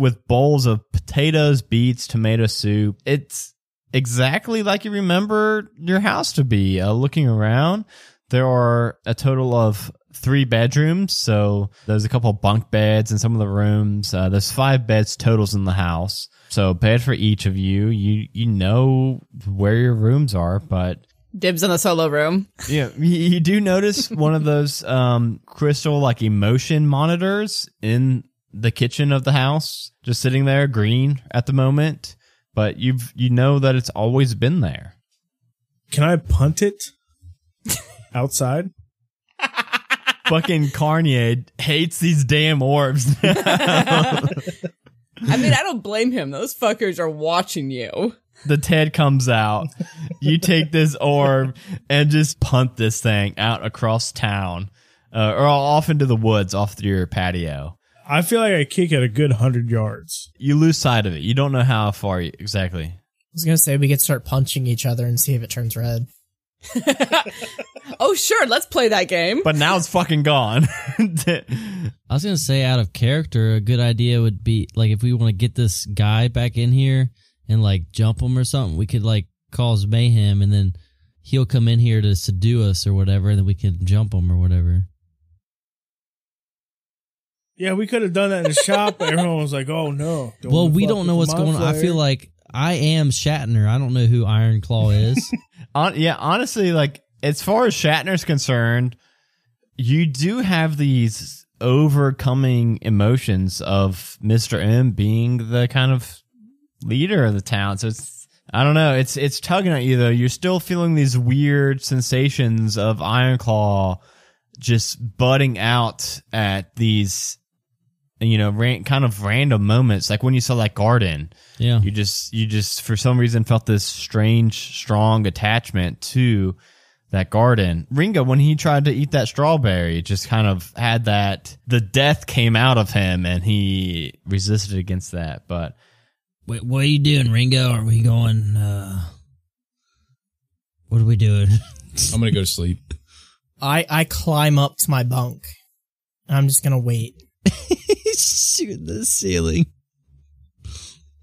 With bowls of potatoes, beets, tomato soup. It's exactly like you remember your house to be. Uh, looking around, there are a total of three bedrooms. So there's a couple bunk beds in some of the rooms. Uh, there's five beds totals in the house. So bed for each of you. You you know where your rooms are, but Dibs on the solo room. yeah, you, you do notice one of those um crystal like emotion monitors in the kitchen of the house, just sitting there, green at the moment. But you've you know that it's always been there. Can I punt it outside? Fucking Carnier hates these damn orbs. I mean, I don't blame him. Those fuckers are watching you. the Ted comes out. You take this orb and just punt this thing out across town, uh, or off into the woods off your patio. I feel like I kick it a good hundred yards. You lose sight of it. You don't know how far you, exactly. I was gonna say we could start punching each other and see if it turns red. Oh, sure. Let's play that game. but now it's fucking gone. I was gonna say, out of character, a good idea would be like if we want to get this guy back in here and like jump him or something, we could like cause mayhem, and then he'll come in here to subdue us or whatever, and then we can jump him or whatever. Yeah, we could have done that in the shop, but everyone was like, "Oh no!" well, we fuck don't know with what's my going on. I flare. feel like I am Shatner. I don't know who Iron Claw is. On, yeah, honestly, like as far as Shatner's concerned, you do have these overcoming emotions of Mr. M being the kind of leader of the town. So it's I don't know, it's it's tugging at you though. You're still feeling these weird sensations of Ironclaw just butting out at these you know, ran, kind of random moments, like when you saw that garden. yeah. You just you just for some reason felt this strange, strong attachment to that garden. Ringo, when he tried to eat that strawberry, just kind of had that the death came out of him and he resisted against that. But Wait, what are you doing, Ringo? Are we going? uh What are we doing? I'm gonna go to sleep. I I climb up to my bunk. I'm just gonna wait. He's shooting the ceiling.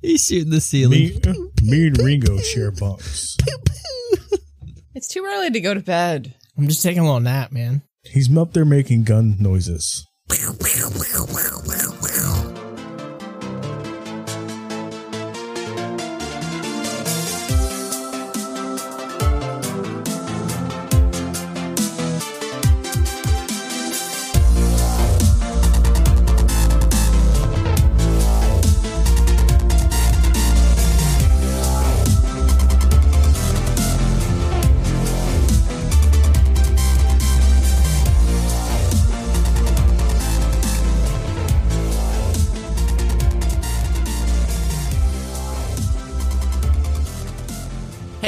He's shooting the ceiling. Me, me and Ringo share bunks. It's too early to go to bed. I'm just taking a little nap, man. He's up there making gun noises.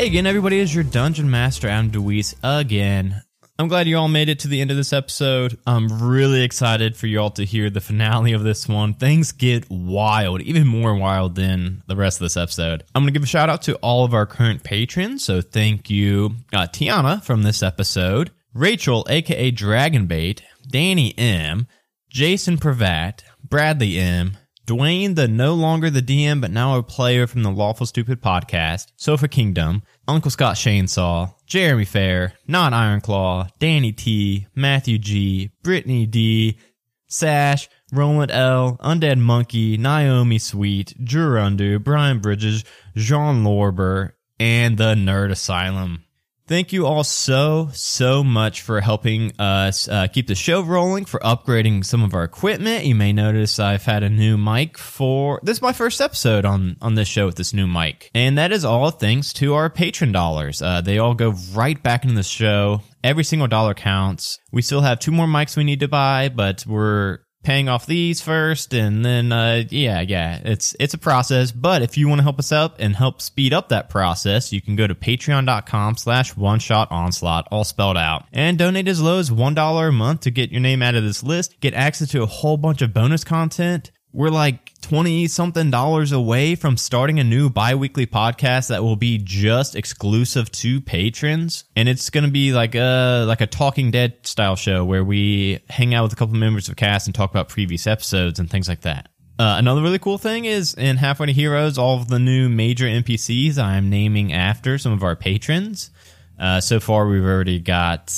Again, everybody, is your Dungeon Master, Adam DeWeese again. I'm glad you all made it to the end of this episode. I'm really excited for you all to hear the finale of this one. Things get wild, even more wild than the rest of this episode. I'm going to give a shout out to all of our current patrons. So thank you, uh, Tiana from this episode, Rachel, aka Dragonbait, Danny M, Jason Pravat, Bradley M, Dwayne, the no longer the DM, but now a player from the Lawful Stupid podcast, Sofa Kingdom, Uncle Scott Chainsaw, Jeremy Fair, Not Ironclaw, Danny T, Matthew G, Brittany D, Sash, Roland L, Undead Monkey, Naomi Sweet, Drew Undu, Brian Bridges, Jean Lorber, and the Nerd Asylum. Thank you all so, so much for helping us uh, keep the show rolling, for upgrading some of our equipment. You may notice I've had a new mic for this is my first episode on on this show with this new mic, and that is all thanks to our patron dollars. Uh, they all go right back into the show. Every single dollar counts. We still have two more mics we need to buy, but we're paying off these first and then uh yeah yeah it's it's a process. But if you want to help us out and help speed up that process you can go to patreon.com slash one shot onslaught all spelled out and donate as low as one dollar a month to get your name out of this list get access to a whole bunch of bonus content. We're like 20 something dollars away from starting a new bi-weekly podcast that will be just exclusive to patrons. And it's going to be like a like a talking dead style show where we hang out with a couple members of cast and talk about previous episodes and things like that. Uh, another really cool thing is in halfway to heroes all of the new major npcs i'm naming after some of our patrons. Uh, so far we've already got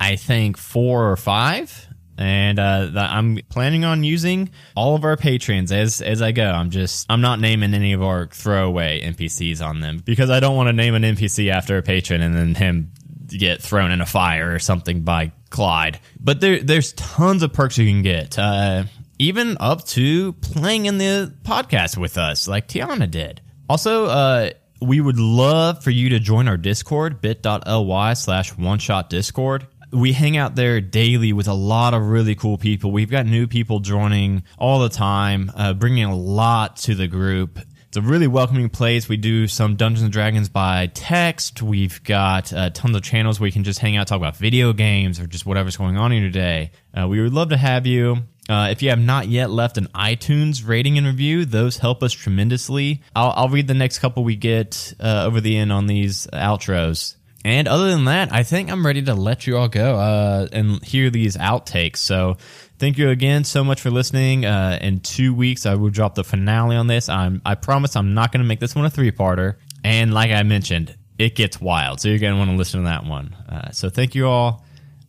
i think four or five and uh, I'm planning on using all of our patrons as as I go. I'm just I'm not naming any of our throwaway NPCs on them because I don't want to name an NPC after a patron and then him get thrown in a fire or something by Clyde. But there there's tons of perks you can get. Uh, even up to playing in the podcast with us, like Tiana did. Also, uh, we would love for you to join our Discord, bit.ly slash one shot Discord we hang out there daily with a lot of really cool people. We've got new people joining all the time, uh, bringing a lot to the group. It's a really welcoming place. We do some Dungeons and Dragons by text. We've got uh, tons of channels where you can just hang out, talk about video games or just whatever's going on in your day. Uh, we would love to have you. Uh, if you have not yet left an iTunes rating and review, those help us tremendously. I'll, I'll read the next couple we get uh, over the end on these outros. And other than that, I think I'm ready to let you all go uh, and hear these outtakes. So thank you again so much for listening. Uh, in two weeks, I will drop the finale on this. I'm, I promise I'm not going to make this one a three parter. And like I mentioned, it gets wild. So you're going to want to listen to that one. Uh, so thank you all.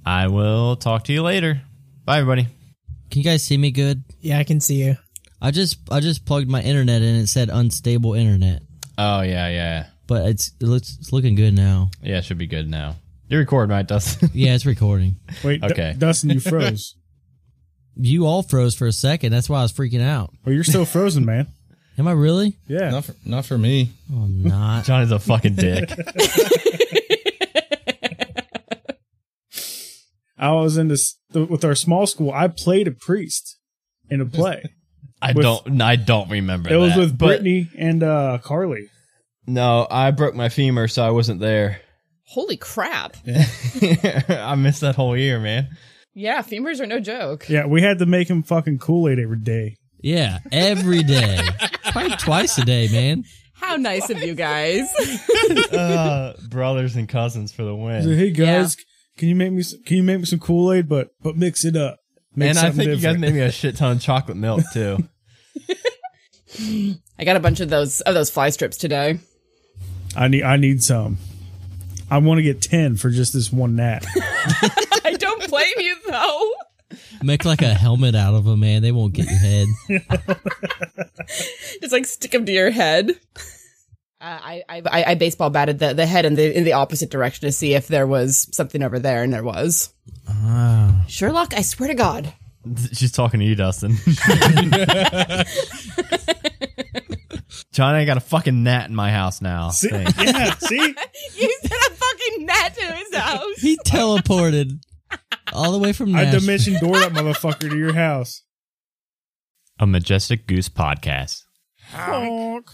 I will talk to you later. Bye, everybody. Can you guys see me good? Yeah, I can see you. I just I just plugged my internet in. It said unstable internet. Oh yeah, yeah, but it's it looks it's looking good now. yeah. It should be good now. You record right, Dustin? Yeah, it's recording. Wait, D- Okay. Dustin, you froze. You all froze for a second. That's why I was freaking out. well, you're still frozen, man. Am I really? Yeah. Not for, not for me. Oh, I'm not. Johnny's a fucking dick. I was in this with our small school. I played a priest in a play. I With- don't. I don't remember. It was with Brittany and uh, Carly. No, I broke my femur, so I wasn't there. Holy crap. I missed that whole year, man. Yeah, femurs are no joke. Yeah, we had to make him fucking Kool Aid every day. Yeah, every day. Probably twice a day, man. How nice of you guys. Uh, brothers and cousins for the win. said, hey guys, can you make me some, can you make me some Kool Aid, but but mix it up. Make and I something think you guys different. made me a shit ton of chocolate milk too. I got a bunch of those of those fly strips today. I need I need some. I want to get ten for just this one gnat. I don't blame you though. Make like a helmet out of them, man. They won't get your head. Just like stick them to your head. Uh, I, I I I baseball batted the, the head in the in the opposite direction to see if there was something over there, and there was. Ah. Sherlock, I swear to God. She's talking to you, Dustin. Johnny, I got a fucking gnat in my house now. See? Thanks. yeah, see, You sent a fucking gnat to his house. He teleported all the way from I Nashville. dimension door that motherfucker to your house. A Majestic Goose podcast. Honk.